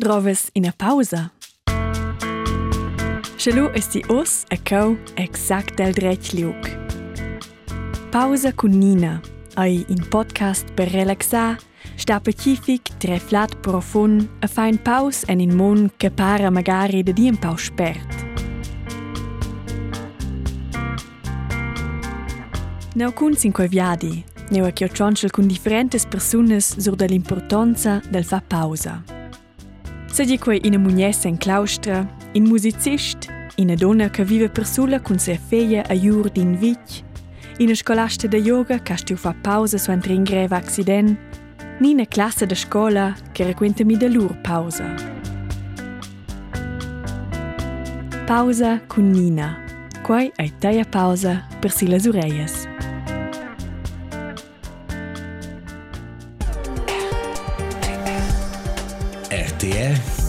Droves in a pausa. Schalu es di os a cau exact del dretg liug. Pausa con Nina, ai in podcast per relaxar, sta pacific, treflat profund, a fain paus en in mon che para magari de di un pau spert. Neu cun coi viadi, neu a chio cionchel cun differentes personas sur de l'importanza del fa pausa. Sedi quei ina mugnessa in claustra, in musicist, ina donna che vive per sola con se feia a jur din vic, ina scolasta de yoga che stiu fa pausa su entri greve accident, ni ina classe de scola che requenta mi de lur pausa. Pausa con Nina. Quai ai taia pausa per si las ureias. the air.